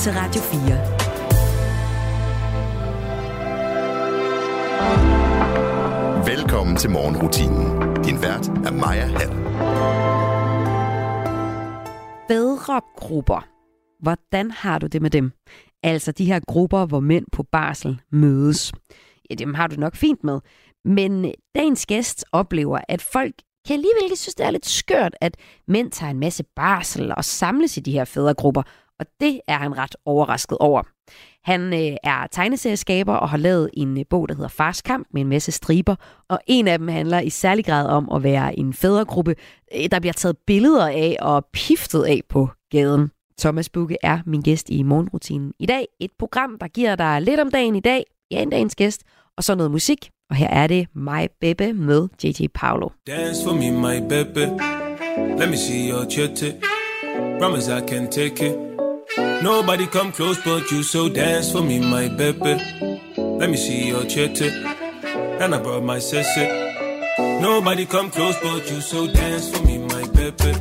til Radio 4. Velkommen til morgenrutinen. Din vært er Maja Hall. Bedre grupper. Hvordan har du det med dem? Altså de her grupper, hvor mænd på barsel mødes. Ja, dem har du nok fint med. Men dagens gæst oplever, at folk kan alligevel synes, det er lidt skørt, at mænd tager en masse barsel og samles i de her fædregrupper, og det er han ret overrasket over. Han øh, er tegneserieskaber og har lavet en øh, bog, der hedder Fars Kamp med en masse striber, og en af dem handler i særlig grad om at være en fædregruppe, øh, der bliver taget billeder af og piftet af på gaden. Thomas Bukke er min gæst i morgenrutinen i dag. Et program, der giver dig lidt om dagen i dag, ja, en dagens gæst, og så noget musik. Og her er det My Bebe med JJ Paolo. Dance for me, my baby. Let me see your chitty. Promise I can take it. Nobody come close but you, so dance for me, my baby. Let me see your chitty. And I brought my sissy. Nobody come close but you, so dance for me, my baby.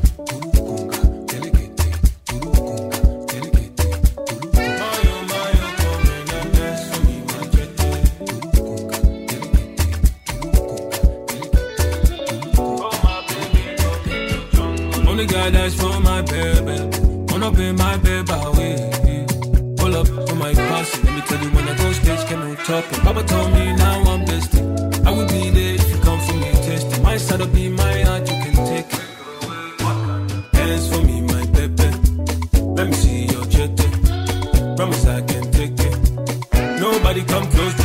Only God that's for my baby. Wanna be my baby away. Pull up for my posse. Let me tell you when I go stage, can no talking. Papa told me now I'm best. I will be there if you come for me. Taste. My side will be my heart, you can take it. Dance for me, my baby. Let me see your jetty. Promise I can take it. Nobody come close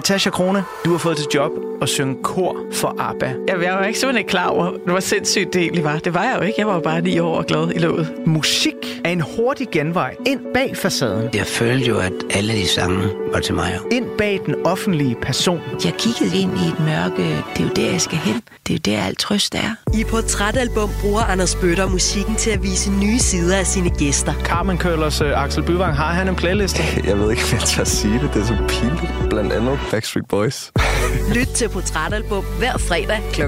Natasha Krone, du har fået til job at synge kor for ABBA. Jamen, jeg var ikke simpelthen klar over, hvor sindssygt det egentlig var. Det var jeg jo ikke. Jeg var jo bare ni år og glad i låget. Musik er en hurtig genvej ind bag facaden. Jeg følte jo, at alle de sange var til mig. Ind bag den offentlige person. Jeg kiggede ind i et mørke. Det er jo der, jeg skal hen. Det er jo der, alt trøst er. I Portrætalbum bruger Anders Bøtter musikken til at vise nye sider af sine gæster. Carmen Køllers uh, Axel Byvang, har han en playliste? Jeg ved ikke, hvad jeg skal sige det. Det er så pinligt. Blandt andet Backstreet Boys. Lyt til Portrætalbum hver fredag kl. 17.05.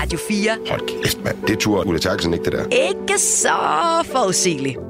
Radio 4. Hold kæft, mand. Det tur Ulla Terkelsen ikke, det der. Ikke så forudsigeligt.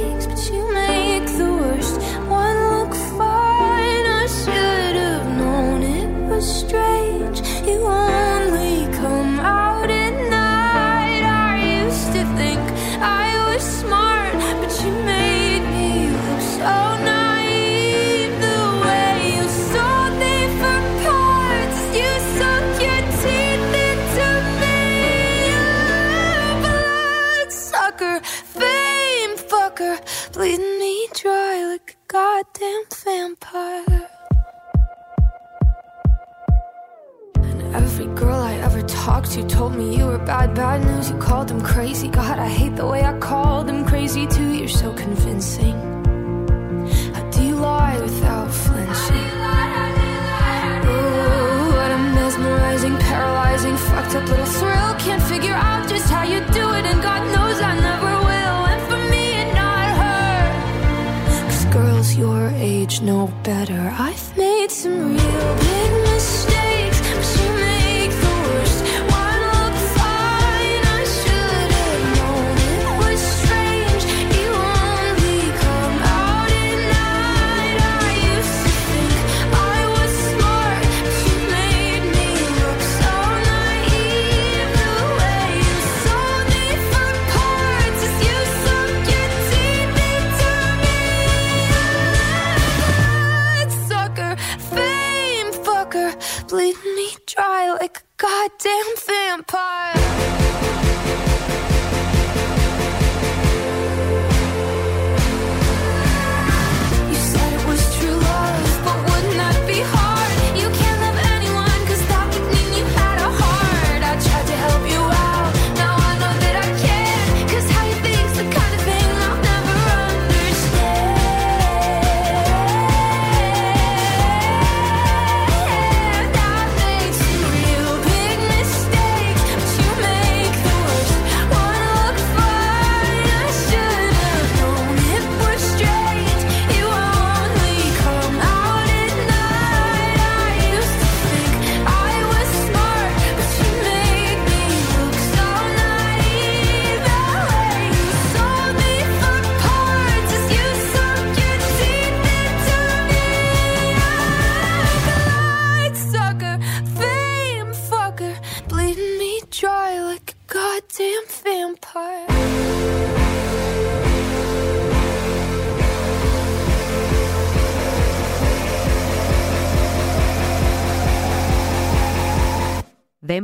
better. I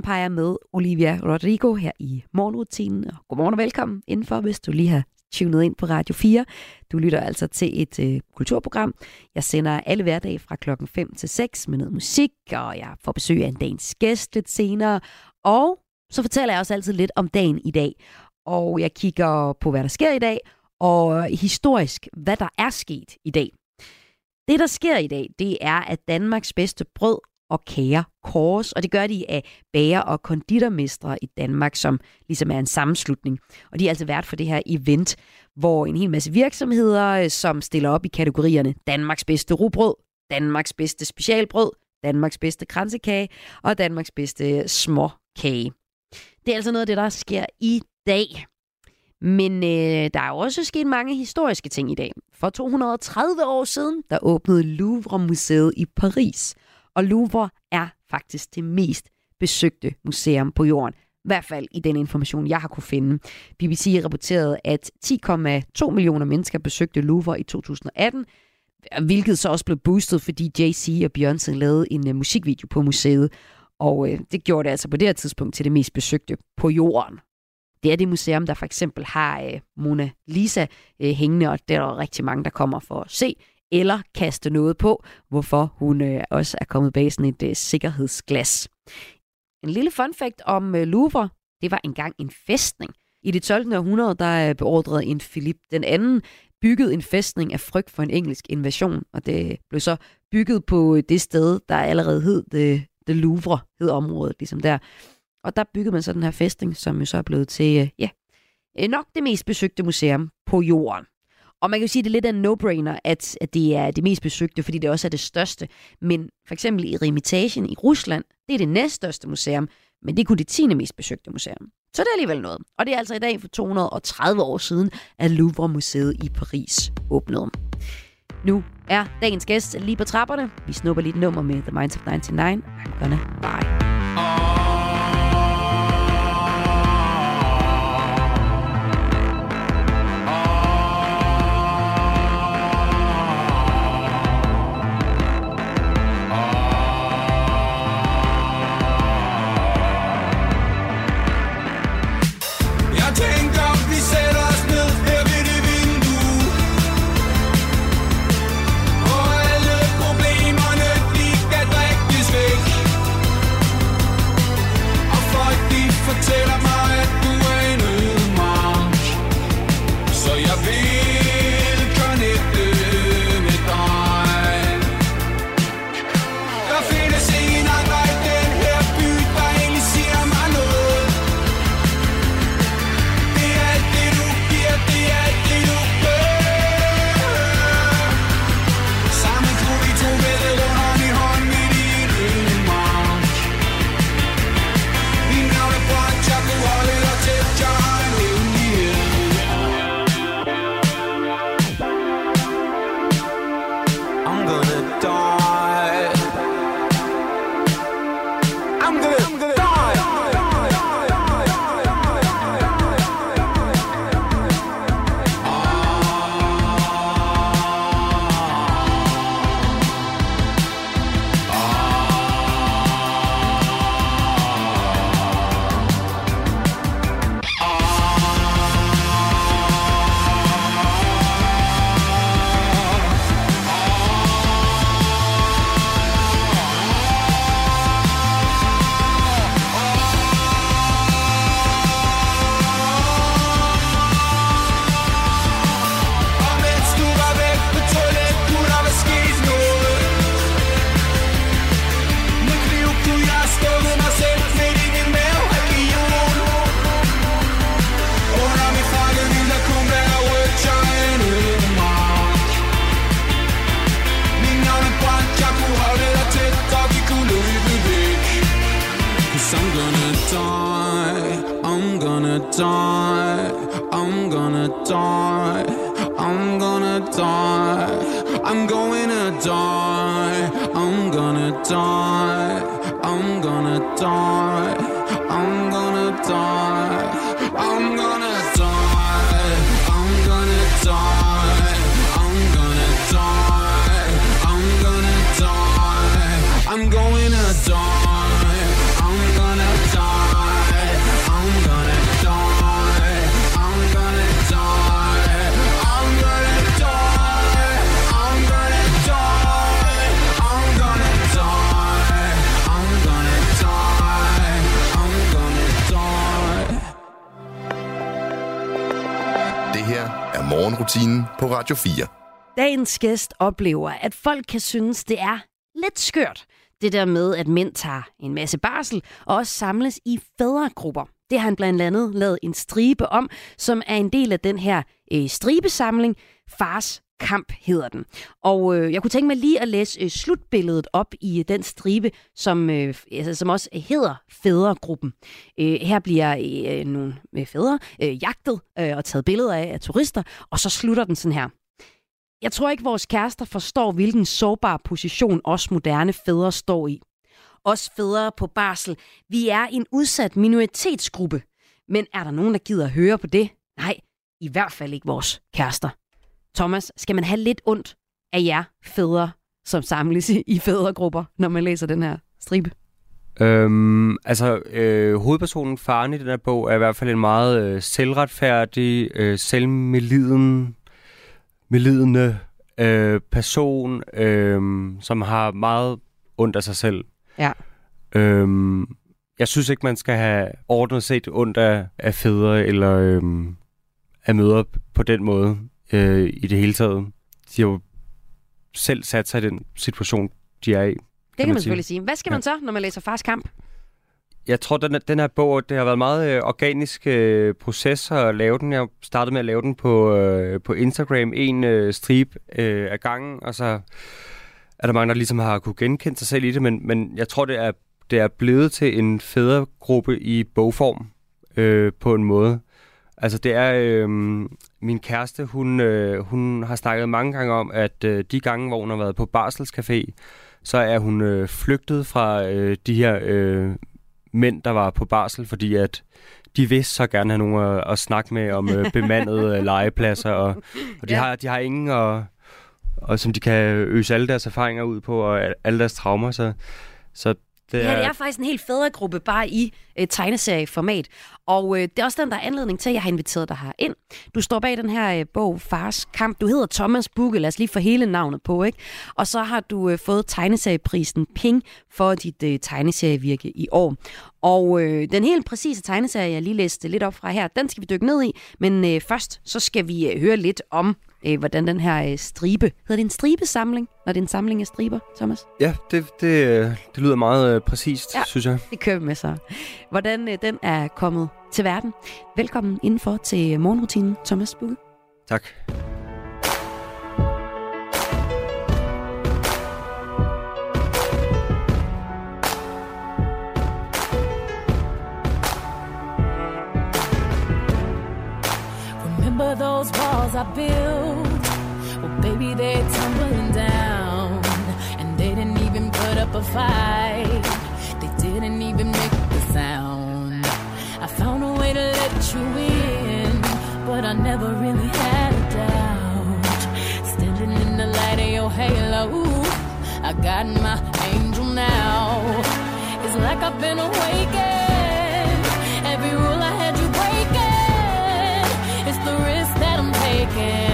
Vampire med Olivia Rodrigo her i morgenrutinen. Og godmorgen og velkommen indenfor, hvis du lige har tunet ind på Radio 4. Du lytter altså til et øh, kulturprogram. Jeg sender alle hverdage fra klokken 5 til 6 med noget musik, og jeg får besøg af en dagens gæst lidt senere. Og så fortæller jeg også altid lidt om dagen i dag. Og jeg kigger på, hvad der sker i dag, og historisk, hvad der er sket i dag. Det, der sker i dag, det er, at Danmarks bedste brød og kære kors, og det gør de af bager- og konditormestre i Danmark, som ligesom er en sammenslutning. Og de er altså vært for det her event, hvor en hel masse virksomheder, øh, som stiller op i kategorierne Danmarks bedste rugbrød, Danmarks bedste specialbrød, Danmarks bedste kransekage og Danmarks bedste småkage. Det er altså noget af det, der sker i dag. Men øh, der er jo også sket mange historiske ting i dag. For 230 år siden, der åbnede Louvre-museet i Paris. Og Louvre er faktisk det mest besøgte museum på jorden. I hvert fald i den information, jeg har kunne finde. BBC rapporterede, at 10,2 millioner mennesker besøgte Louvre i 2018, hvilket så også blev boostet, fordi Jay-Z og Beyoncé lavede en uh, musikvideo på museet. Og øh, det gjorde det altså på det her tidspunkt til det mest besøgte på jorden. Det er det museum, der for eksempel har øh, Mona Lisa øh, hængende, og der er der rigtig mange, der kommer for at se eller kaste noget på, hvorfor hun øh, også er kommet bag sådan et øh, sikkerhedsglas. En lille fun fact om øh, Louvre, det var engang en fæstning. I det 12. århundrede, der øh, beordrede en Philip den anden bygget en fæstning af frygt for en engelsk invasion, og det blev så bygget på øh, det sted, der allerede hed det, det Louvre, hed området, ligesom der. Og der byggede man så den her fæstning, som jo så er blevet til, øh, ja, nok det mest besøgte museum på jorden. Og man kan jo sige, at det er lidt af en no-brainer, at, at det er det mest besøgte, fordi det også er det største. Men for eksempel i Remitagen i Rusland, det er det næststørste museum, men det er kun det 10. mest besøgte museum. Så det er alligevel noget. Og det er altså i dag for 230 år siden, at Louvre-museet i Paris åbnede. Nu er dagens gæst lige på trapperne. Vi snupper lige et nummer med The Minds of 99. I'm gonna buy. Oh. Die, I'm gonna die, I'm gonna die, I'm going to die, I'm gonna die, I'm gonna die, I'm gonna die, I'm gonna die, I'm gonna die, I'm gonna die, I'm gonna die, I'm going morgenrutinen på Radio 4. Dagens gæst oplever, at folk kan synes, det er lidt skørt. Det der med, at mænd tager en masse barsel og også samles i fædregrupper. Det har han blandt andet lavet en stribe om, som er en del af den her øh, stribesamling. Fars kamp hedder den. Og øh, jeg kunne tænke mig lige at læse øh, slutbilledet op i øh, den stribe, som, øh, altså, som også hedder Fædregruppen. Øh, her bliver øh, nogle øh, fædre øh, jagtet øh, og taget billeder af af turister, og så slutter den sådan her. Jeg tror ikke, vores kærester forstår, hvilken sårbar position os moderne fædre står i. Os fædre på barsel, vi er en udsat minoritetsgruppe. Men er der nogen, der gider at høre på det? Nej, i hvert fald ikke vores kærester. Thomas, skal man have lidt ondt af jer fædre, som samles i i fædregrupper, når man læser den her stribe? Øhm, altså, øh, hovedpersonen, faren i den her bog, er i hvert fald en meget øh, selvretfærdig, øh, selvmeliden, melidende øh, person, øh, som har meget ondt af sig selv. Ja. Øhm, jeg synes ikke, man skal have ordnet set ondt af, af fædre eller øh, af mødre på den måde øh, i det hele taget. De har jo selv sat sig i den situation, de er i. Det kan man selvfølgelig sige. Hvad skal man så, når man læser Fars Kamp? Jeg tror, den, den her bog, det har været en meget øh, organisk øh, proces at lave den. Jeg startede med at lave den på, øh, på Instagram, en øh, stribe øh, af gangen, og så er der mange, der ligesom har kunne genkende sig selv i det, men, men jeg tror, det er det er blevet til en fædregruppe i bogform øh, på en måde. Altså det er, øh, min kæreste, hun, øh, hun har snakket mange gange om, at øh, de gange, hvor hun har været på Barselscafé, så er hun øh, flygtet fra øh, de her øh, mænd, der var på barsel, fordi at de vil så gerne have nogen at, at snakke med om øh, bemandede øh, legepladser, og, og de, Ja. har, de har ingen, og, og som de kan øse alle deres erfaringer ud på, og al- alle deres traumer, så, så det Det her det er faktisk en helt fædregruppe, bare i øh, tegneserieformat. Og øh, det er også den, der er anledning til, at jeg har inviteret dig her ind. Du står bag den her øh, bog, Fars Kamp. Du hedder Thomas Bugge, lad os lige få hele navnet på, ikke? Og så har du øh, fået tegneserieprisen Ping for dit øh, tegneserievirke i år. Og øh, den helt præcise tegneserie, jeg lige læste lidt op fra her, den skal vi dykke ned i. Men øh, først, så skal vi øh, høre lidt om, øh, hvordan den her øh, stribe... Hedder det en stribesamling, når det er en samling af striber, Thomas? Ja, det, det, øh, det lyder meget øh, præcist, Ja. ja. synes jeg. Det kører vi med så. Hvordan øh, den er kommet til verden. Velkommen indenfor til morgenrutinen, Thomas Bugge. Tak. Remember those walls I built? Well, baby, they're tumbling down. And they didn't even put up a fight. They didn't even make sound. I found a way to let you in, but I never really had a doubt. Standing in the light of your halo, I got my angel now. It's like I've been awakened. Every rule I had you breaking. It's the risk that I'm taking.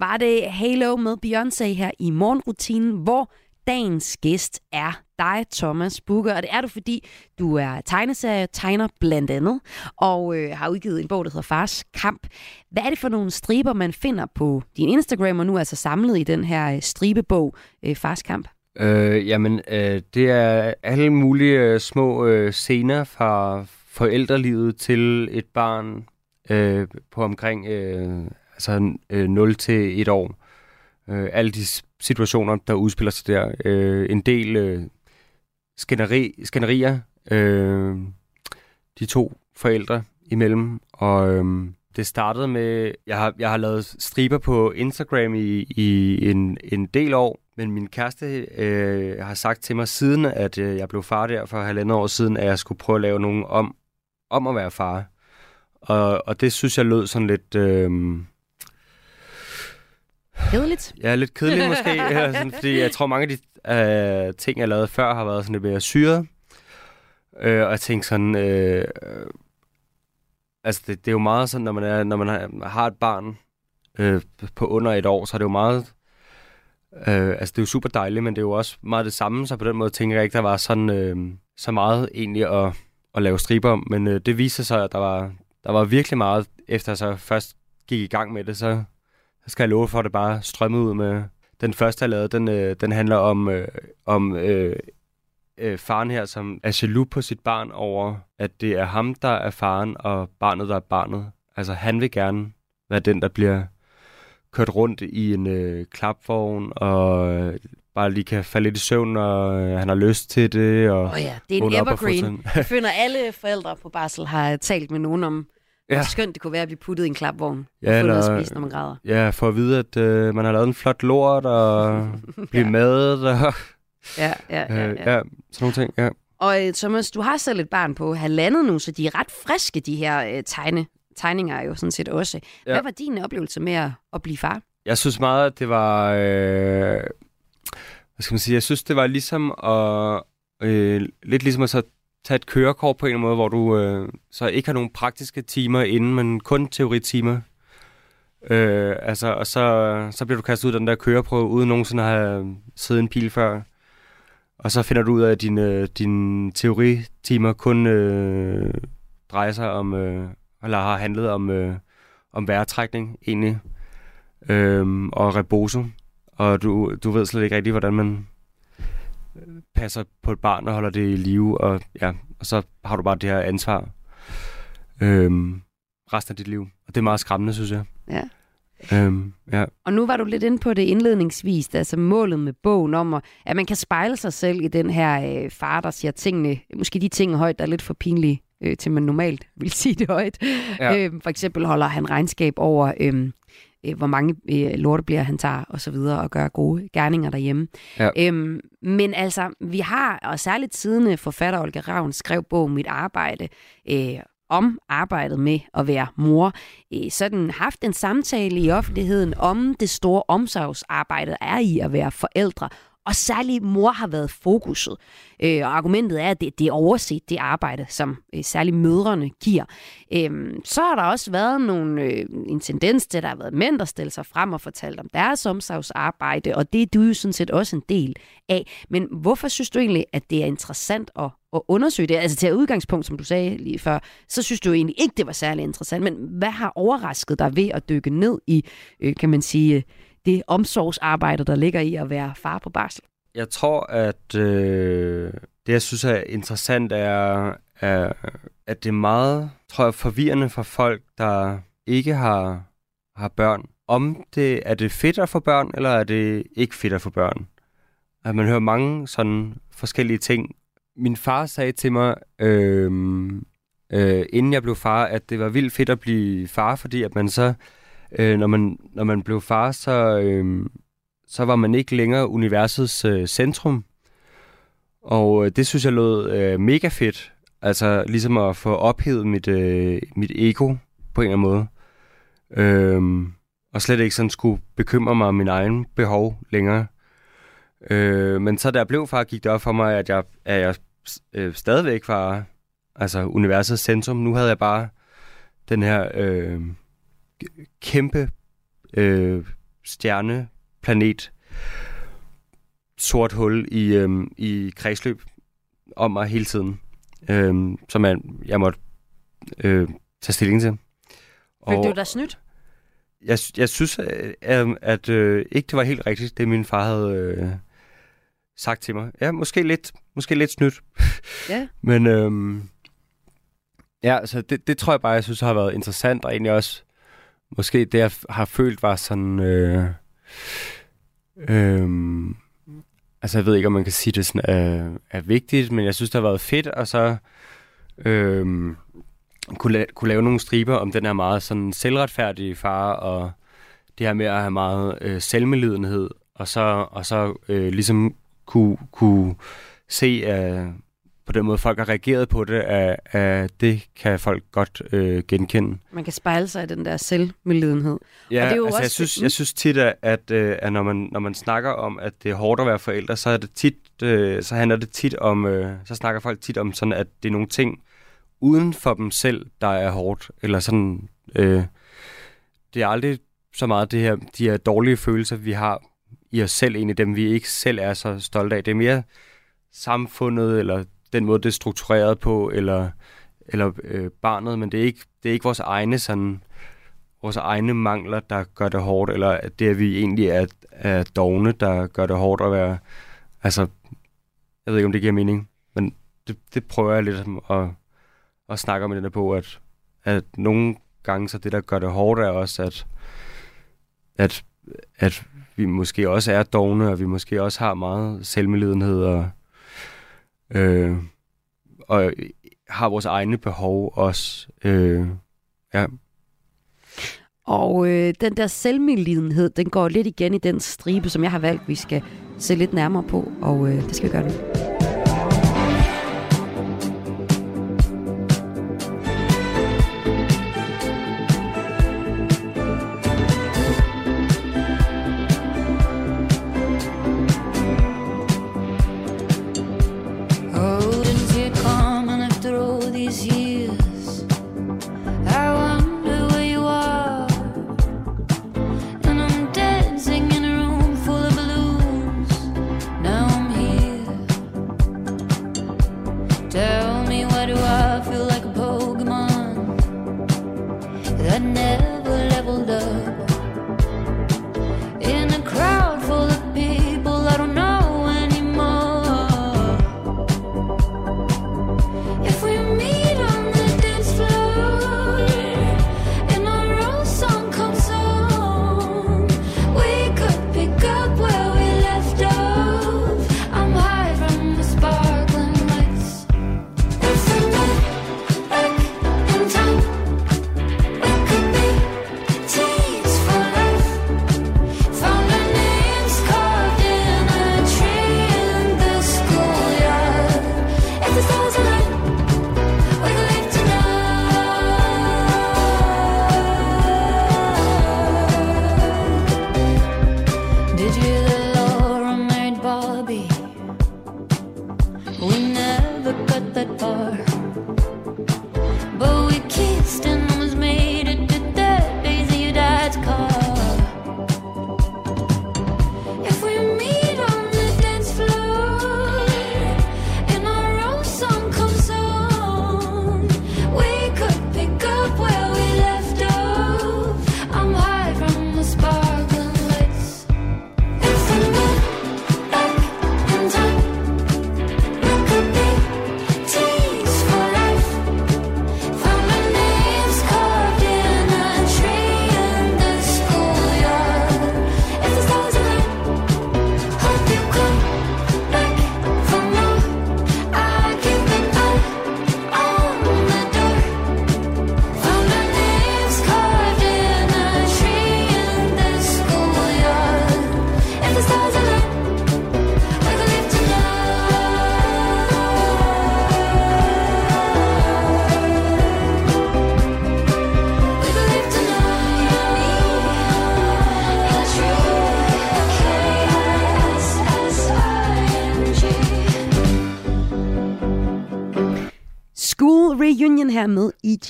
Var det Halo med Beyoncé her i morgenrutinen, hvor dagens gæst er dig, Thomas Bugger. Og det er du, fordi du er tegneserie, tegner blandt andet, og øh, har udgivet en bog, der hedder Fars Kamp. Hvad er det for nogle striber, man finder på din Instagram, og nu er altså samlet i den her øh, stribebog, øh, Fars Kamp? Øh, jamen, øh, det er alle mulige øh, små øh, scener fra forældrelivet til et barn øh, på omkring øh, altså, øh, 0 til 1 år. Øh, alle de situationer, der udspiller sig der. Øh, en del øh, skænderi, skænderier, øh, de to forældre imellem, og øh, det startede med, jeg har, jeg har lavet striber på Instagram i, i en, en del år, men min kæreste øh, har sagt til mig siden, at øh, jeg blev far der for halvandet år siden, at jeg skulle prøve at lave nogen om, om at være far. Og, og det synes jeg lød sådan lidt... Øh, Kedeligt? Ja, lidt kedeligt måske, ja, sådan, fordi jeg tror, mange af de øh, ting, jeg lavede før, har været sådan lidt mere syret. Øh, og jeg tænkte sådan... Øh, øh, altså, det, det er jo meget sådan, når man, er, når man har, har et barn øh, på under et år, så er det jo meget... Øh, altså, det er jo super dejligt, men det er jo også meget det samme, så på den måde tænker jeg ikke, der var sådan øh, så meget egentlig at, at lave striber om. Men øh, det viste sig, at der var, der var virkelig meget, efter jeg så først gik i gang med det, så så skal jeg love for, at det bare strømmede ud med... Den første, jeg lavede, den, øh, den handler om, øh, om øh, øh, faren her, som er jaloux på sit barn over, at det er ham, der er faren, og barnet, der er barnet. Altså, han vil gerne være den, der bliver kørt rundt i en øh, klapvogn, og øh, bare lige kan falde lidt i søvn, og øh, han har lyst til det. Og oh ja, det er en evergreen. Jeg finder, alle forældre på barsel har talt med nogen om, Ja. Skønt det kunne være at blive puttet i en klapvogn ja, og få noget at spise, når man græder. Ja, for at vide, at øh, man har lavet en flot lort og blive ja. madet. Og, ja, ja, ja, ja. ja, sådan nogle ting, ja. Og øh, Thomas, du har selv et barn på halvandet nu, så de er ret friske, de her øh, tegne, tegninger er jo sådan set også. Ja. Hvad var din oplevelse med at, at blive far? Jeg synes meget, at det var... Øh, hvad skal man sige? Jeg synes, det var ligesom at... Øh, lidt ligesom at så tage et kørekort på en eller anden måde, hvor du øh, så ikke har nogen praktiske timer inden, men kun teoritimer. Øh, altså, og så, så bliver du kastet ud af den der køreprøve, uden nogensinde at have siddet en pil før. Og så finder du ud af, at dine, øh, dine teoritimer kun øh, drejer sig om, øh, eller har handlet om, øh, om væretrækning egentlig, øh, og reboso. Og du, du ved slet ikke rigtigt, hvordan man passer på et barn og holder det i live, og, ja, og så har du bare det her ansvar øhm, resten af dit liv. Og det er meget skræmmende, synes jeg. Ja. Øhm, ja. Og nu var du lidt inde på det indledningsvis, altså målet med bogen om, at, at man kan spejle sig selv i den her øh, far, der siger tingene, måske de ting højt, der er lidt for pinlige, øh, til man normalt vil sige det højt. Ja. Øh, for eksempel holder han regnskab over, øh, øh, hvor mange øh, lortebliver han tager og så videre og gør gode gerninger derhjemme. Ja. Øhm, men altså, vi har, og særligt siden øh, forfatter Olga Ravn skrev bog Mit Arbejde, øh, om arbejdet med at være mor, øh, sådan haft en samtale i offentligheden om det store omsorgsarbejde er i at være forældre, og særlig mor har været fokuset. Øh, og argumentet er, at det, det er overset, det arbejde, som øh, særligt mødrene giver. Øh, så har der også været nogle, øh, en tendens til, at der har været mænd, der stiller sig frem og fortalt om deres omsorgsarbejde, og det er du jo sådan set også en del af. Men hvorfor synes du egentlig, at det er interessant at, at undersøge det? Altså til udgangspunkt, som du sagde lige før, så synes du egentlig ikke, det var særlig interessant. Men hvad har overrasket dig ved at dykke ned i, øh, kan man sige, det omsorgsarbejde, der ligger i at være far på barsel? Jeg tror, at øh, det, jeg synes er interessant, er, er, at det er meget, tror jeg, forvirrende for folk, der ikke har, har børn. Om det er det fedt at få børn, eller er det ikke fedt at få børn? At man hører mange sådan forskellige ting. Min far sagde til mig, øh, øh, inden jeg blev far, at det var vildt fedt at blive far, fordi at man så øh, når, man, når man blev far, så, øh, så var man ikke længere universets øh, centrum. Og øh, det synes jeg lød øh, mega fedt. Altså ligesom at få ophedet mit, øh, mit ego på en eller anden måde. Øh, og slet ikke sådan skulle bekymre mig om min egen behov længere. Øh, men så da jeg blev far, gik det op for mig, at jeg, at jeg øh, stadigvæk var altså universets centrum. Nu havde jeg bare den her øh, kæmpe øh, stjerneplanet sort hul i, øhm, i kredsløb om mig hele tiden, øhm, som jeg, jeg måtte øh, tage stilling til. Følte du dig snydt? jeg, jeg synes, at, at, at øh, ikke det var helt rigtigt, det min far havde øh, sagt til mig. Ja, måske lidt, måske lidt snydt. Ja. Men øhm, ja, altså det, det tror jeg bare, jeg synes har været interessant, og egentlig også måske det, jeg har følt var sådan... Øh, øh, altså jeg ved ikke, om man kan sige, det sådan er, er vigtigt, men jeg synes, det har været fedt, og så... Øh, kunne, la- kunne lave nogle striber om den her meget sådan selvretfærdige far, og det her med at have meget øh, selvmelidenhed, og så, og så øh, ligesom kunne, kunne se, at på den måde folk har reageret på det, at, at det kan folk godt øh, genkende. Man kan spejle sig i den der selvmelidenhed. Ja, og det er jo altså også jeg, synes, jeg synes tit, at, at, øh, at når, man, når man snakker om, at det er hårdt at være forældre, så, er det tit, øh, så handler det tit om, øh, så snakker folk tit om sådan, at det er nogle ting uden for dem selv, der er hårdt. Eller sådan, øh, det er aldrig så meget det her, de her dårlige følelser, vi har i os selv, egentlig dem, vi ikke selv er så stolte af. Det er mere samfundet, eller den måde, det er struktureret på, eller, eller øh, barnet, men det er, ikke, det er ikke vores egne sådan, vores egne mangler, der gør det hårdt, eller at det, at vi egentlig er, er dogne, der gør det hårdt at være, altså, jeg ved ikke, om det giver mening, men det, det prøver jeg lidt at, at snakke om i den her på, at, at nogle gange, så det, der gør det hårdt, er også, at, at, at vi måske også er dogne, og vi måske også har meget selvmedlidenhed, og, øh, og har vores egne behov også. Øh, ja. Og øh, den der selvmedlidenhed, den går lidt igen i den stribe, som jeg har valgt, vi skal se lidt nærmere på, og øh, det skal vi gøre nu.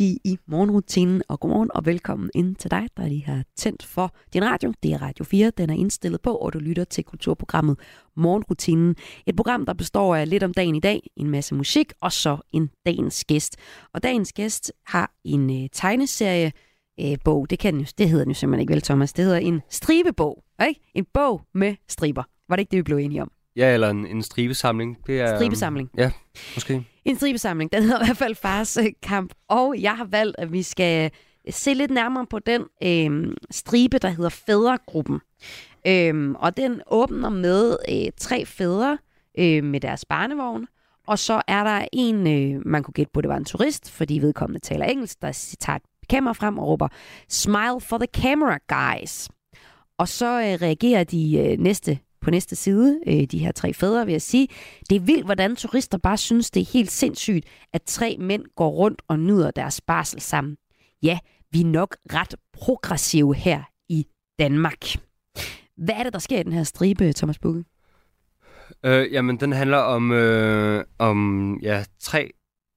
Med i morgenrutinen. Og godmorgen og velkommen ind til dig, der lige har tændt for din radio. Det er Radio 4, den er indstillet på, og du lytter til kulturprogrammet Morgenrutinen. Et program, der består af lidt om dagen i dag, en masse musik og så en dagens gæst. Og dagens gæst har en øh, tegneserie, øh, bog. Det, kan den jo, det hedder den jo simpelthen ikke vel, Thomas. Det hedder en stribebog. Ikke? En bog med striber. Var det ikke det, vi blev enige om? Ja, eller en, en stribesamling. Det er, Stribesamling. Ja, måske. En stribesamling, den hedder i hvert fald Fars øh, Kamp. Og jeg har valgt, at vi skal se lidt nærmere på den øh, stribe, der hedder Fædregruppen. Øh, og den åbner med øh, tre fædre øh, med deres barnevogn. Og så er der en, øh, man kunne gætte på, det var en turist, fordi vedkommende taler engelsk, der tager et kamera frem og råber, Smile for the camera, guys. Og så øh, reagerer de øh, næste på næste side, øh, de her tre fædre, vil jeg sige. Det er vildt, hvordan turister bare synes, det er helt sindssygt, at tre mænd går rundt og nyder deres barsel sammen. Ja, vi er nok ret progressive her i Danmark. Hvad er det, der sker i den her stribe, Thomas Bukke? Øh, jamen, den handler om, øh, om ja, tre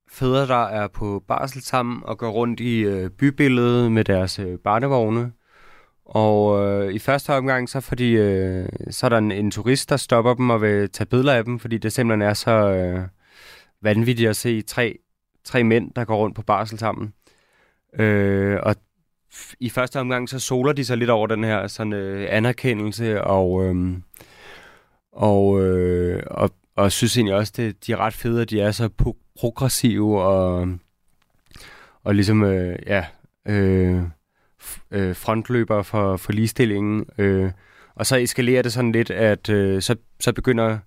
fædre, der er på barsel sammen og går rundt i øh, bybilledet med deres øh, barnevogne. Og øh, i første omgang, så, fordi, øh, så er der en, en turist, der stopper dem og vil tage billeder af dem, fordi det simpelthen er så øh, vanvittigt at se tre, tre mænd, der går rundt på barsel sammen. Øh, og i første omgang, så soler de sig lidt over den her sådan, øh, anerkendelse, og, øh, og, øh, og, og synes egentlig også, at de er ret fede, at de er så progressive og, og ligesom, øh, ja... Øh, øh, frontløber for, for ligestillingen. Øh, og så eskalerer det sådan lidt, at øh, så, så begynder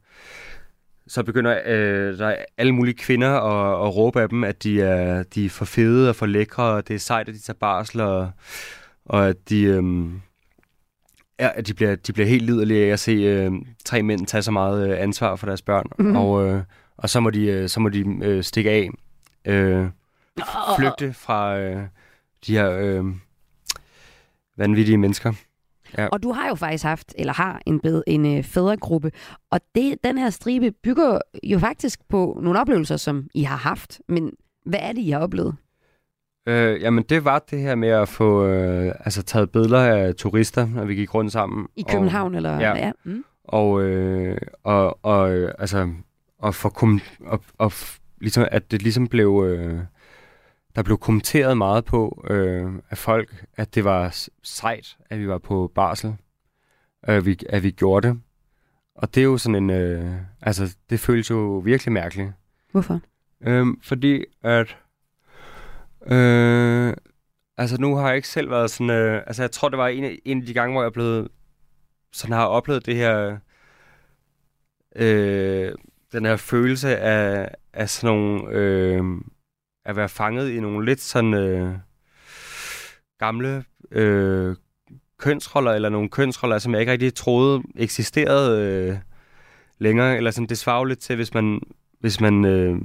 så begynder øh, der er alle mulige kvinder at, at råbe af dem, at de er, de er for fede og for lækre, og det er sejt, at de tager barsel, og, og at de, øh, ja, at de, bliver, de bliver helt liderlige af at se øh, tre mænd tage så meget øh, ansvar for deres børn. Mhm. Og, øh, og så må de, øh, så må de øh, stikke af. Øh, flygte fra øh, de her... Øh, vanvittige mennesker. Ja. Og du har jo faktisk haft, eller har en, bed, en øh, fædregruppe, og det, den her stribe bygger jo faktisk på nogle oplevelser, som I har haft. Men hvad er det, I har oplevet? Øh, jamen, det var det her med at få øh, altså, taget billeder af turister, når vi gik rundt sammen. I København, og, eller ja. Ja. Mm. Og, øh, og, og altså, og for kom, og, og, ligesom, at det ligesom blev... Øh, der blev kommenteret meget på øh, af folk, at det var sejt, at vi var på barsel. Øh, vi, at vi gjorde det. Og det er jo sådan en... Øh, altså, det føles jo virkelig mærkeligt. Hvorfor? Øhm, fordi at... Øh, altså nu har jeg ikke selv været sådan... Øh, altså jeg tror, det var en af, en af de gange, hvor jeg blevet... Sådan har oplevet det her... Øh, den her følelse af, af sådan nogle... Øh, at være fanget i nogle lidt sådan... Øh, gamle øh, kønsroller, eller nogle kønsroller, som jeg ikke rigtig troede eksisterede øh, længere. Eller sådan, det svarer lidt til, hvis man, hvis man, øh,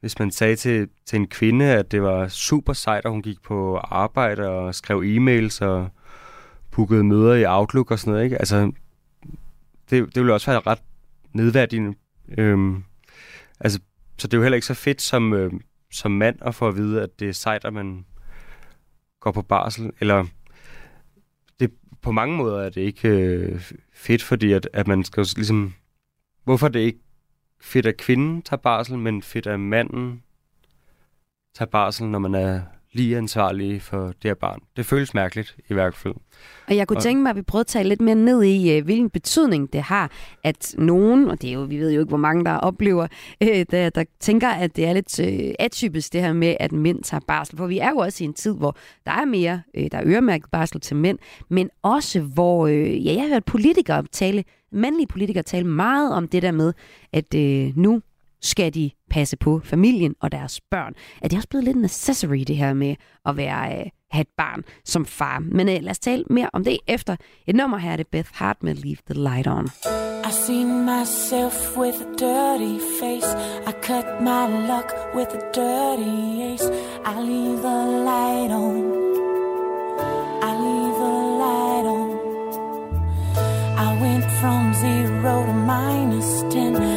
hvis man sagde til, til en kvinde, at det var super sejt, at hun gik på arbejde og skrev e-mails og bookede møder i Outlook og sådan noget. Ikke? Altså, det, det ville også være ret nedværdigende. Øhm, altså, så det er jo heller ikke så fedt som, øh, som mand at få at vide, at det er sejt, at man går på barsel. Eller det, på mange måder er det ikke øh, fedt, fordi at, at man skal ligesom... Hvorfor er det ikke fedt, at kvinden tager barsel, men fedt, at manden tager barsel, når man er lige ansvarlig for det her barn. Det føles mærkeligt i hvert fald. Og jeg kunne tænke mig, at vi prøvede at tale lidt mere ned i, øh, hvilken betydning det har, at nogen, og det er jo, vi ved jo ikke, hvor mange der oplever, øh, der, der tænker, at det er lidt øh, atypisk det her med, at mænd tager barsel. For vi er jo også i en tid, hvor der er mere, øh, der er øremærket barsel til mænd, men også hvor, øh, ja, jeg har hørt politikere tale, mandlige politikere tale meget om det der med, at øh, nu skal de passe på familien og deres børn. Er det også blevet lidt en accessory, det her med at være, øh, have et barn som far? Men øh, lad os tale mere om det efter et nummer her. Det Beth Hart med Leave the Light On. I seen myself with a dirty face. I cut my luck with a dirty ace. I leave the light on. I leave the light on. I went from zero to minus ten.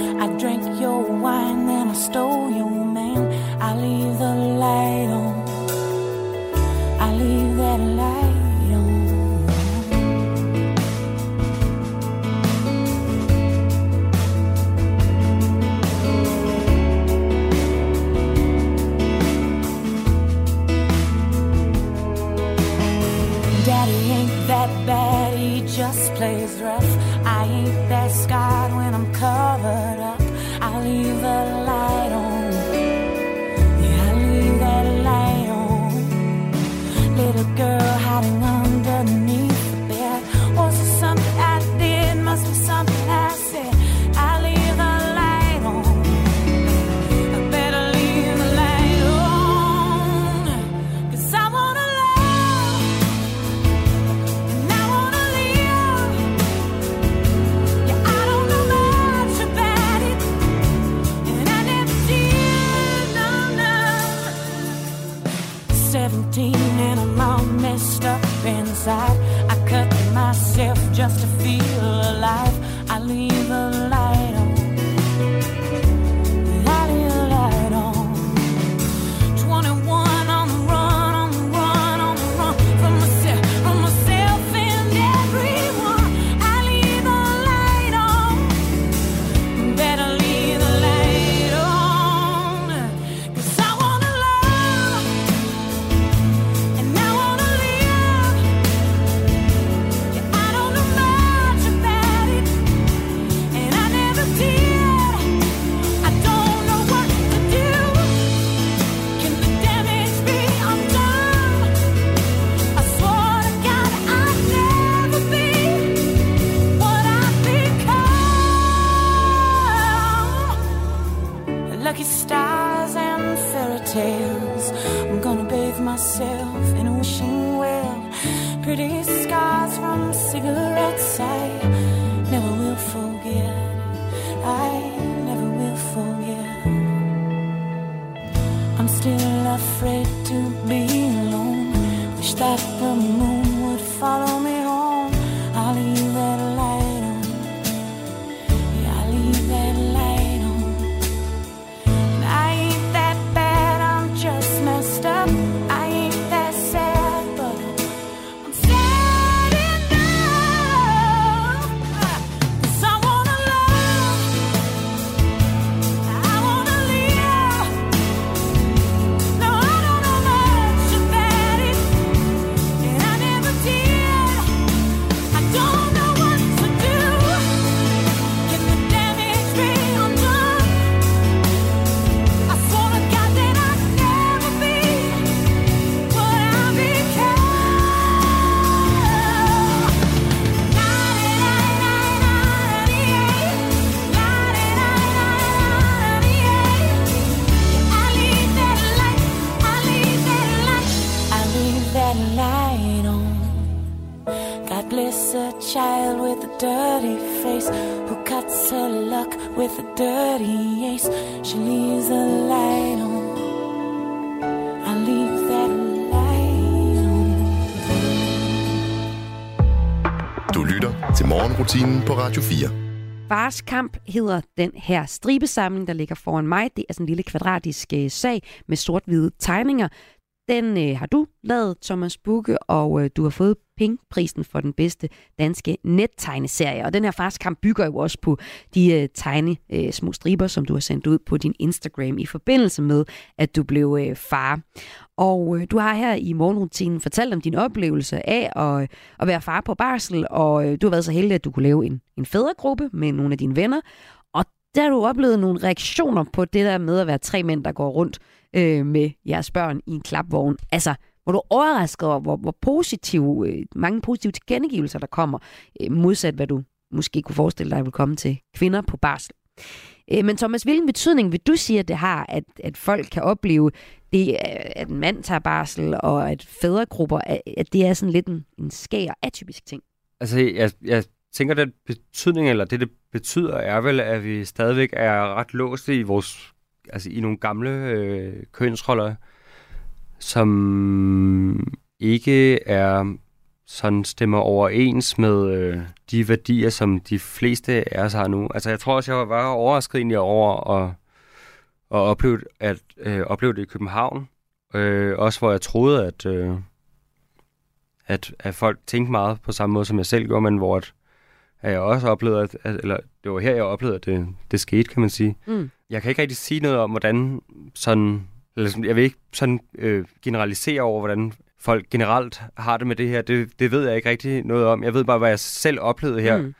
A child with a dirty face who cuts her luck with a dirty ace. She leaves the light on. I leave that light on. Du lytter til morgenrutinen på Radio 4. Fars kamp hedder den her stribesamling, der ligger foran mig. Det er sådan en lille kvadratisk øh, sag med sort-hvide tegninger. Den øh, har du lavet, Thomas Bukke, og øh, du har fået Pingprisen for den bedste danske nettegneserie. Og den her farskamp bygger jo også på de øh, tegne øh, små striber, som du har sendt ud på din Instagram i forbindelse med, at du blev øh, far. Og øh, du har her i morgenrutinen fortalt om din oplevelse af at, øh, at være far på barsel, og øh, du har været så heldig, at du kunne lave en, en fædregruppe med nogle af dine venner. Og der har du oplevet nogle reaktioner på det der med at være tre mænd, der går rundt øh, med jeres børn i en klapvogn. Altså, hvor du er overrasket over, hvor, hvor positive, øh, mange positive tilkendegivelser, der kommer, øh, modsat hvad du måske kunne forestille dig, vil komme til kvinder på barsel. Øh, men Thomas, hvilken betydning vil du sige, at det har, at, at folk kan opleve det, øh, at en mand tager barsel, og at fædregrupper, at, at det er sådan lidt en, en skær atypisk ting? Altså, jeg, jeg tænker, den betydning, eller det, det betyder, er vel, at vi stadigvæk er ret låste i vores, altså i nogle gamle øh, kønsroller, som ikke er sådan stemmer overens med øh, de værdier, som de fleste af os har nu. Altså, jeg tror også, jeg var overrasket egentlig over at, at opleve, at, øh, opleve det i København. Øh, også hvor jeg troede, at, øh, at, at folk tænkte meget på samme måde, som jeg selv gjorde, men hvor at, at jeg også oplevede, at, at, eller det var her, jeg oplevede, at det, det skete, kan man sige. Mm. Jeg kan ikke rigtig sige noget om, hvordan sådan, eller sådan, jeg vil ikke sådan øh, generalisere over, hvordan folk generelt har det med det her, det, det ved jeg ikke rigtig noget om. Jeg ved bare, hvad jeg selv oplevede her Mm.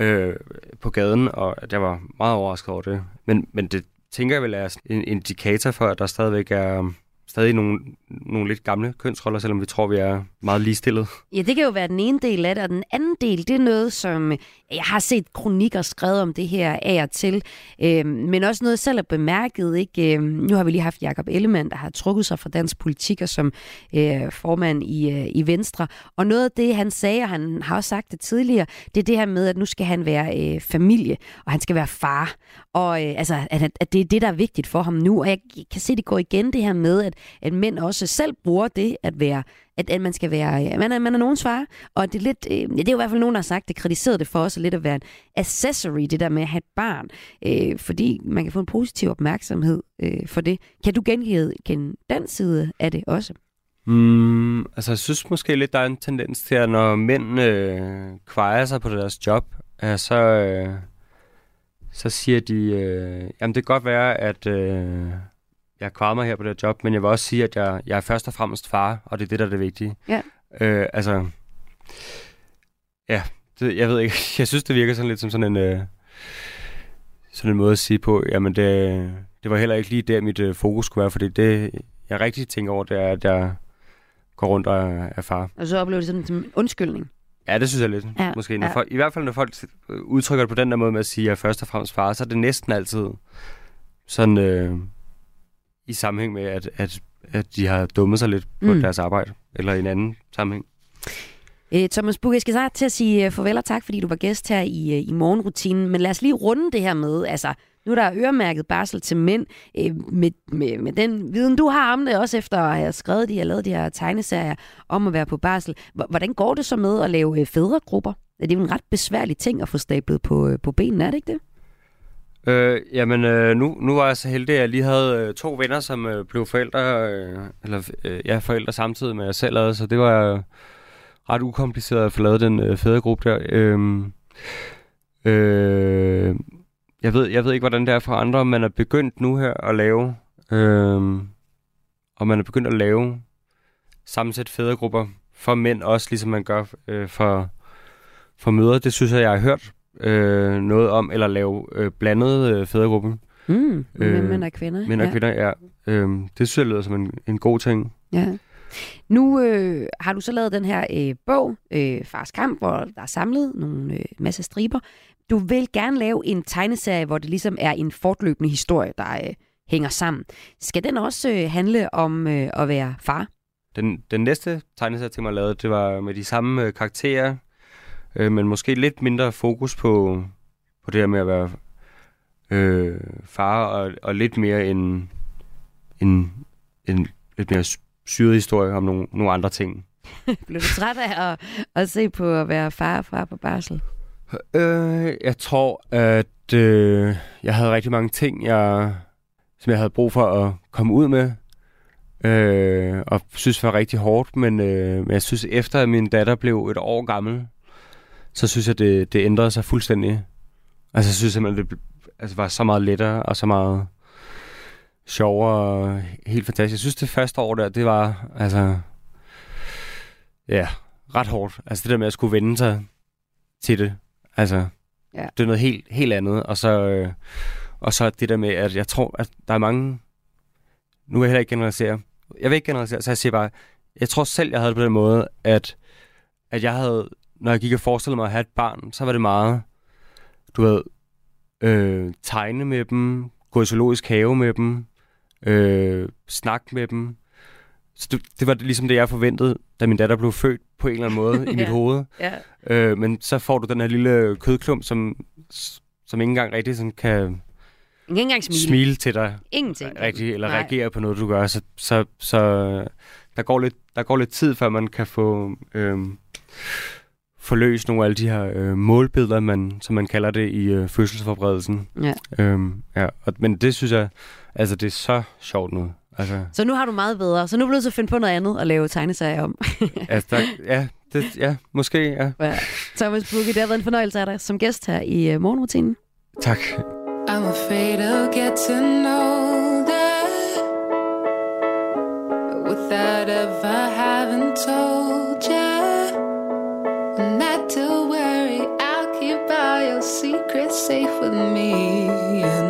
øh, på gaden, og at jeg var meget overrasket over det. Men, men det tænker jeg vel er en indikator for, at der stadigvæk er stadig nogle, nogle lidt gamle kønsroller, selvom vi tror, vi er meget ligestillet. Ja, det kan jo være den ene del af det, og den anden del, det er noget, som øh, jeg har set kronikker skrevet om det her af og til, øh, men også noget, jeg selv har bemærket. Ikke? Øhm, nu har vi lige haft Jakob Ellemann, der har trukket sig fra dansk politik og som øh, formand i, øh, i Venstre, og noget af det, han sagde, og han har også sagt det tidligere, det er det her med, at nu skal han være øh, familie, og han skal være far, og øh, altså, at, at det er det, der er vigtigt for ham nu, og jeg kan se, det går igen det her med, at, at mænd også selv bruger det at være at, at man skal være, øh, man er, man er nogen svar, og det er lidt, øh, ja, det er jo i hvert fald nogen, der har sagt, det kritiserede det for os lidt at være en accessory, det der med at have et barn, øh, fordi man kan få en positiv opmærksomhed øh, for det. Kan du genkende den side af det også? Mm, altså, jeg synes måske lidt, der er en tendens til, at når mænd øh, kvejer sig på deres job, øh, så, øh, så siger de, øh, jamen det kan godt være, at øh, jeg kvarer mig her på det job, men jeg vil også sige, at jeg, jeg er først og fremmest far, og det er det, der er det vigtige. Ja. Øh, altså, ja, det, jeg ved ikke, jeg synes, det virker sådan lidt som sådan en, øh, sådan en måde at sige på, jamen det, det var heller ikke lige der, mit øh, fokus skulle være, fordi det, jeg rigtig tænker over, det er, at jeg går rundt og er, er far. Og så oplever det sådan som en undskyldning. Ja, det synes jeg lidt. Ja, Ja, måske. Når ja. folk, I hvert fald, når folk øh, udtrykker det på den der måde med at sige, at jeg er først og fremmest far, så er det næsten altid sådan øh, i sammenhæng med, at, at, at de har dummet sig lidt på Mm. deres arbejde, eller i en anden sammenhæng. Øh, Thomas Bug, jeg skal snart til at sige øh, farvel og tak, fordi du var gæst her i, øh, i morgenrutinen. Men lad os lige runde det her med, altså, nu er der øremærket barsel til mænd. Øh, med, med, med den viden, du har om det, også efter at have skrevet de og lavet de her tegneserier om at være på barsel. Hvordan går det så med at lave fædregrupper? Det er jo en ret besværlig ting at få stablet på, på benene, er det ikke det? Øh, jamen, øh, nu, nu var jeg så heldig, at jeg lige havde øh, to venner, som øh, blev forældre, øh, eller øh, ja, forældre samtidig med jeg selv havde, så det var øh, ret ukompliceret at få lavet den øh, fædregruppe der. Øh, øh, jeg, ved, jeg ved ikke, hvordan det er for andre, man er begyndt nu her at lave, øh, og man er begyndt at lave sammensæt fædregrupper for mænd også, ligesom man gør øh, for, for mødre. Det synes jeg, jeg har hørt øh, noget om, eller lave øh, blandet øh, fædregruppe. Mm, med mænd og kvinder, Mænd og ja. kvinder, ja. Øh, det synes jeg lyder som en, en god ting. Ja. Nu øh, har du så lavet den her øh, bog, øh, Fars Kamp, hvor der er samlet nogle øh, masse striber. Du vil gerne lave en tegneserie, hvor det ligesom er en fortløbende historie, der øh, hænger sammen. Skal den også øh, handle om øh, at være far? Den, den næste tegneserie til mig lavede, det var med de samme øh, karakterer, øh, men måske lidt mindre fokus på, på det her med at være øh, far, og, og lidt mere en, en, en lidt mere syret historie om nogle, nogle andre ting. Blev du træt af at, at se på at være far og far på barsel? Øh, jeg tror, at øh, jeg havde rigtig mange ting, jeg, som jeg havde brug for at komme ud med. Øh, og synes var rigtig hårdt, men, øh, men jeg synes, efter at min datter blev et år gammel, så synes jeg, det, det ændrede sig fuldstændig. Altså, jeg synes simpelthen, det altså, var så meget lettere og så meget sjovere og helt fantastisk. Jeg synes, det første år der, det var altså, ja, ret hårdt. Altså det der med at skulle vende sig til det. Altså, Ja. det er noget helt, helt andet. Og så, øh, og så det der med, at jeg tror, at der er mange... Nu vil jeg heller ikke generalisere. Jeg vil ikke generalisere, så jeg siger bare, jeg tror selv, jeg havde det på den måde, at, at jeg havde, når jeg gik og forestillede mig at have et barn, så var det meget, du ved, øh, tegne med dem, gå i zoologisk have med dem, øh, snakke med dem. Så det, det var ligesom det, jeg forventede, da min datter blev født på en eller anden måde i mit Ja. hoved. Ja. Øh, men så får du den her lille kødklump, som, som ikke engang rigtig sådan kan ikke engang smile. smile til dig Ingenting. rigtig, eller Nej. reagere på noget, du gør. Så, så, så der, går lidt, der går lidt tid, før man kan få, øhm, få løst nogle af alle de her øh, målbilleder, man, som man kalder det i øh, fødselsforberedelsen. Ja. Øhm, ja. Og, men det synes jeg, altså det er så sjovt nu. Altså, Så nu har du meget bedre. Så nu er du nødt til at finde på noget andet at lave tegneserier om. altså der, ja, det, ja, måske, ja. Ja. Thomas Bukke, det har været en fornøjelse af dig som gæst her i uh, morgenrutinen. Tak. I'm afraid I'll get to know that without ever haven't told your secrets safe with me.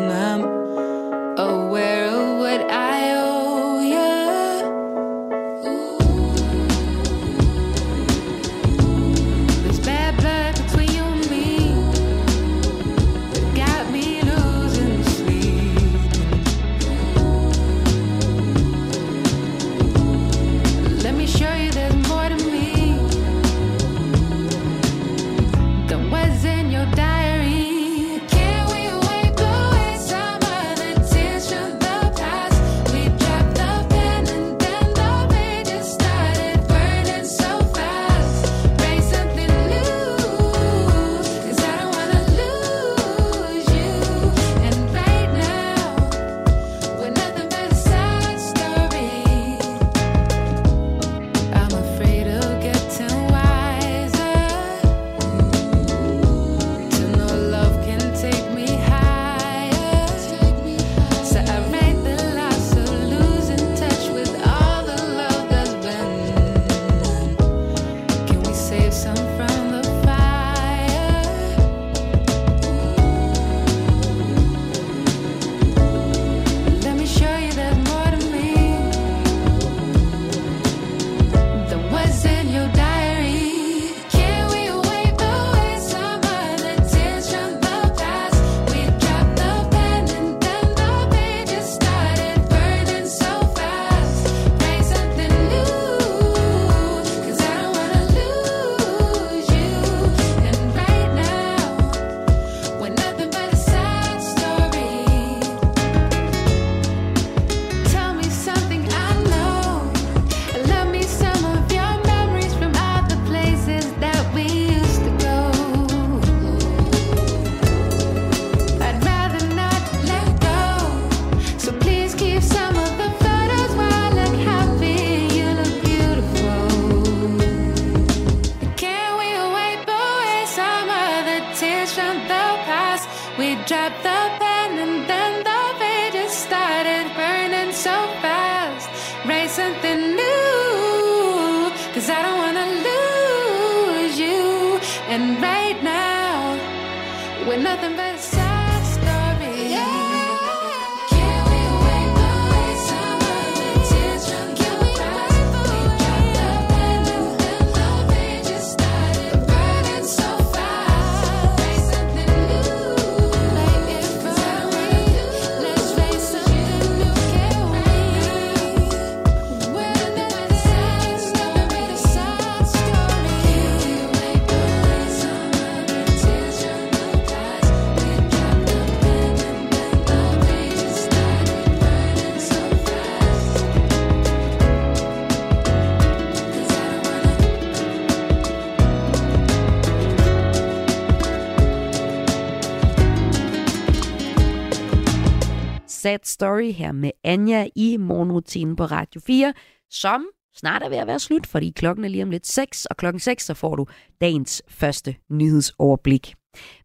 Sad Story her med Anja i morgenrutinen på Radio 4, som snart er ved at være slut, fordi klokken er lige om lidt 6, og klokken 6 så får du dagens første nyhedsoverblik.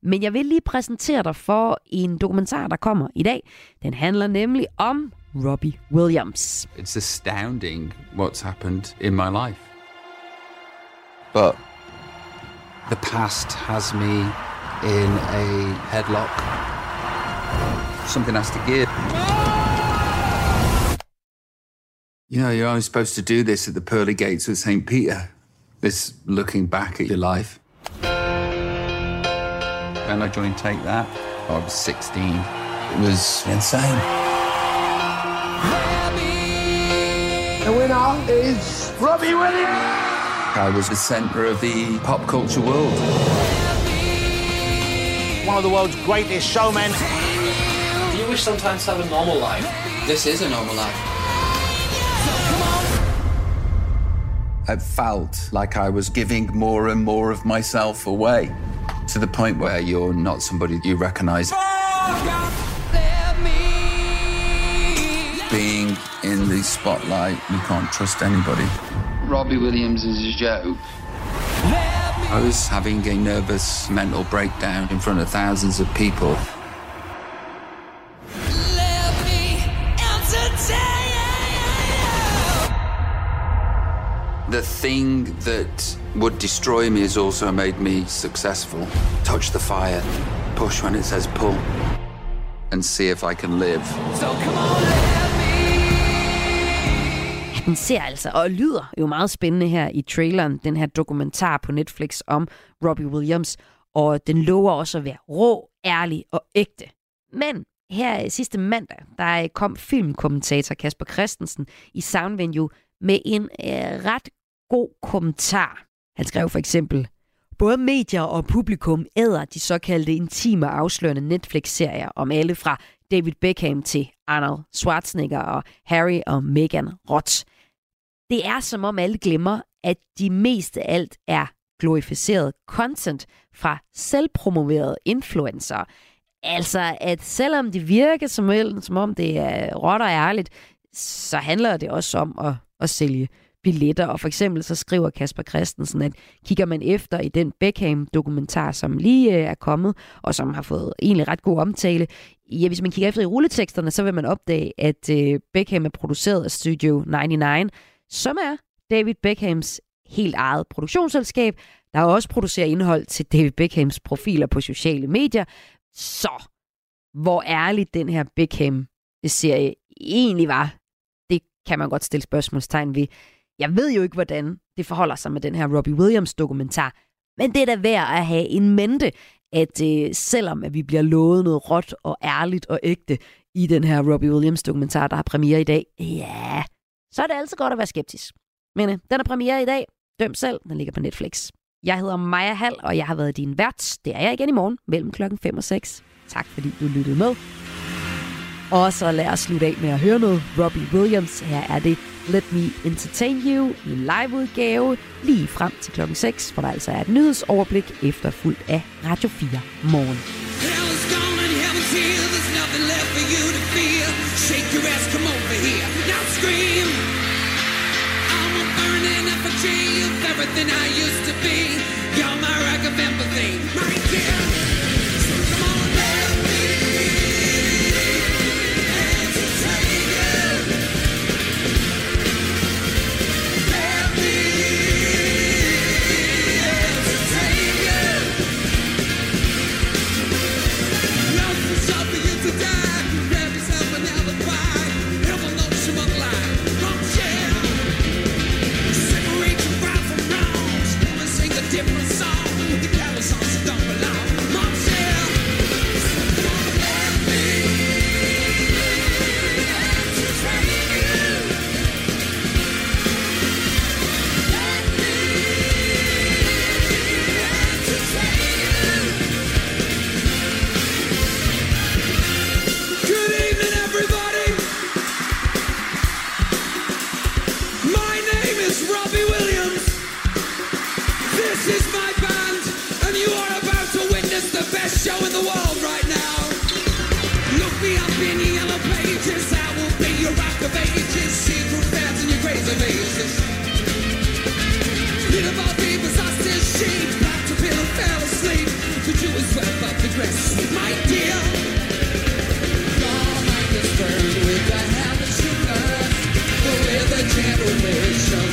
Men jeg vil lige præsentere dig for en dokumentar, der kommer i dag. Den handler nemlig om Robbie Williams. It's astounding what's happened in my life. But the past has me in a headlock. Something has to give. You know, you're only supposed to do this at the pearly gates of St. Peter. This looking back at your life. When I joined Take That, I was 16. It was insane. The winner is Robbie Williams. I was the center of the pop culture world. One of the world's greatest showmen. Do wish sometimes to have a normal life? This is a normal life. I felt like I was giving more and more of myself away to the point where you're not somebody you recognize. Being in the spotlight, you can't trust anybody. Robbie Williams is a joke. I was having a nervous mental breakdown in front of thousands of people. The thing that would destroy me has also made me successful. Touch the fire, push when it says pull, and see if I can live. So come on, Den ser altså og lyder jo meget spændende her i traileren, den her dokumentar på Netflix om Robbie Williams, og den lover også at være rå, ærlig og ægte. Men her sidste mandag, der kom filmkommentator Kasper Christensen i Soundvenue med en øh, ret god kommentar. Han skrev for eksempel, Både medier og publikum æder de såkaldte intime afslørende Netflix-serier om alle fra David Beckham til Arnold Schwarzenegger og Harry og Meghan Roth. Det er som om alle glemmer, at de mest af alt er glorificeret content fra selvpromoverede influencer. Altså, at selvom det virker som, som om det er råt og ærligt, så handler det også om at, at sælge billetter. Og for eksempel så skriver Kasper Christensen, at kigger man efter i den Beckham-dokumentar, som lige øh, er kommet, og som har fået egentlig ret god omtale, ja, hvis man kigger efter i rulleteksterne, så vil man opdage, at øh, Beckham er produceret af Studio 99, som er David Beckhams helt eget produktionsselskab, der også producerer indhold til David Beckhams profiler på sociale medier. Så hvor ærligt den her Beckham-serie egentlig var, det kan man godt stille spørgsmålstegn ved. Jeg ved jo ikke, hvordan det forholder sig med den her Robbie Williams-dokumentar, men det er da værd at have en mente, at øh, selvom at vi bliver lovet noget råt og ærligt og ægte i den her Robbie Williams-dokumentar, der har premiere i dag, ja, så er det altid godt at være skeptisk. Men øh, den er premiere i dag. Døm selv, den ligger på Netflix. Jeg hedder Maja Hall, og jeg har været din vært. Det er jeg igen i morgen mellem klokken 5 og 6. Tak fordi du lyttede med. Og så lad os slutte af med at høre noget. Robbie Williams, her er det Let Me Entertain You i en liveudgave lige frem til klokken 6, hvor der altså er et nyhedsoverblik efterfulgt af Radio 4 morgen. Everything I used to be. You're my wreck of empathy, my dear. The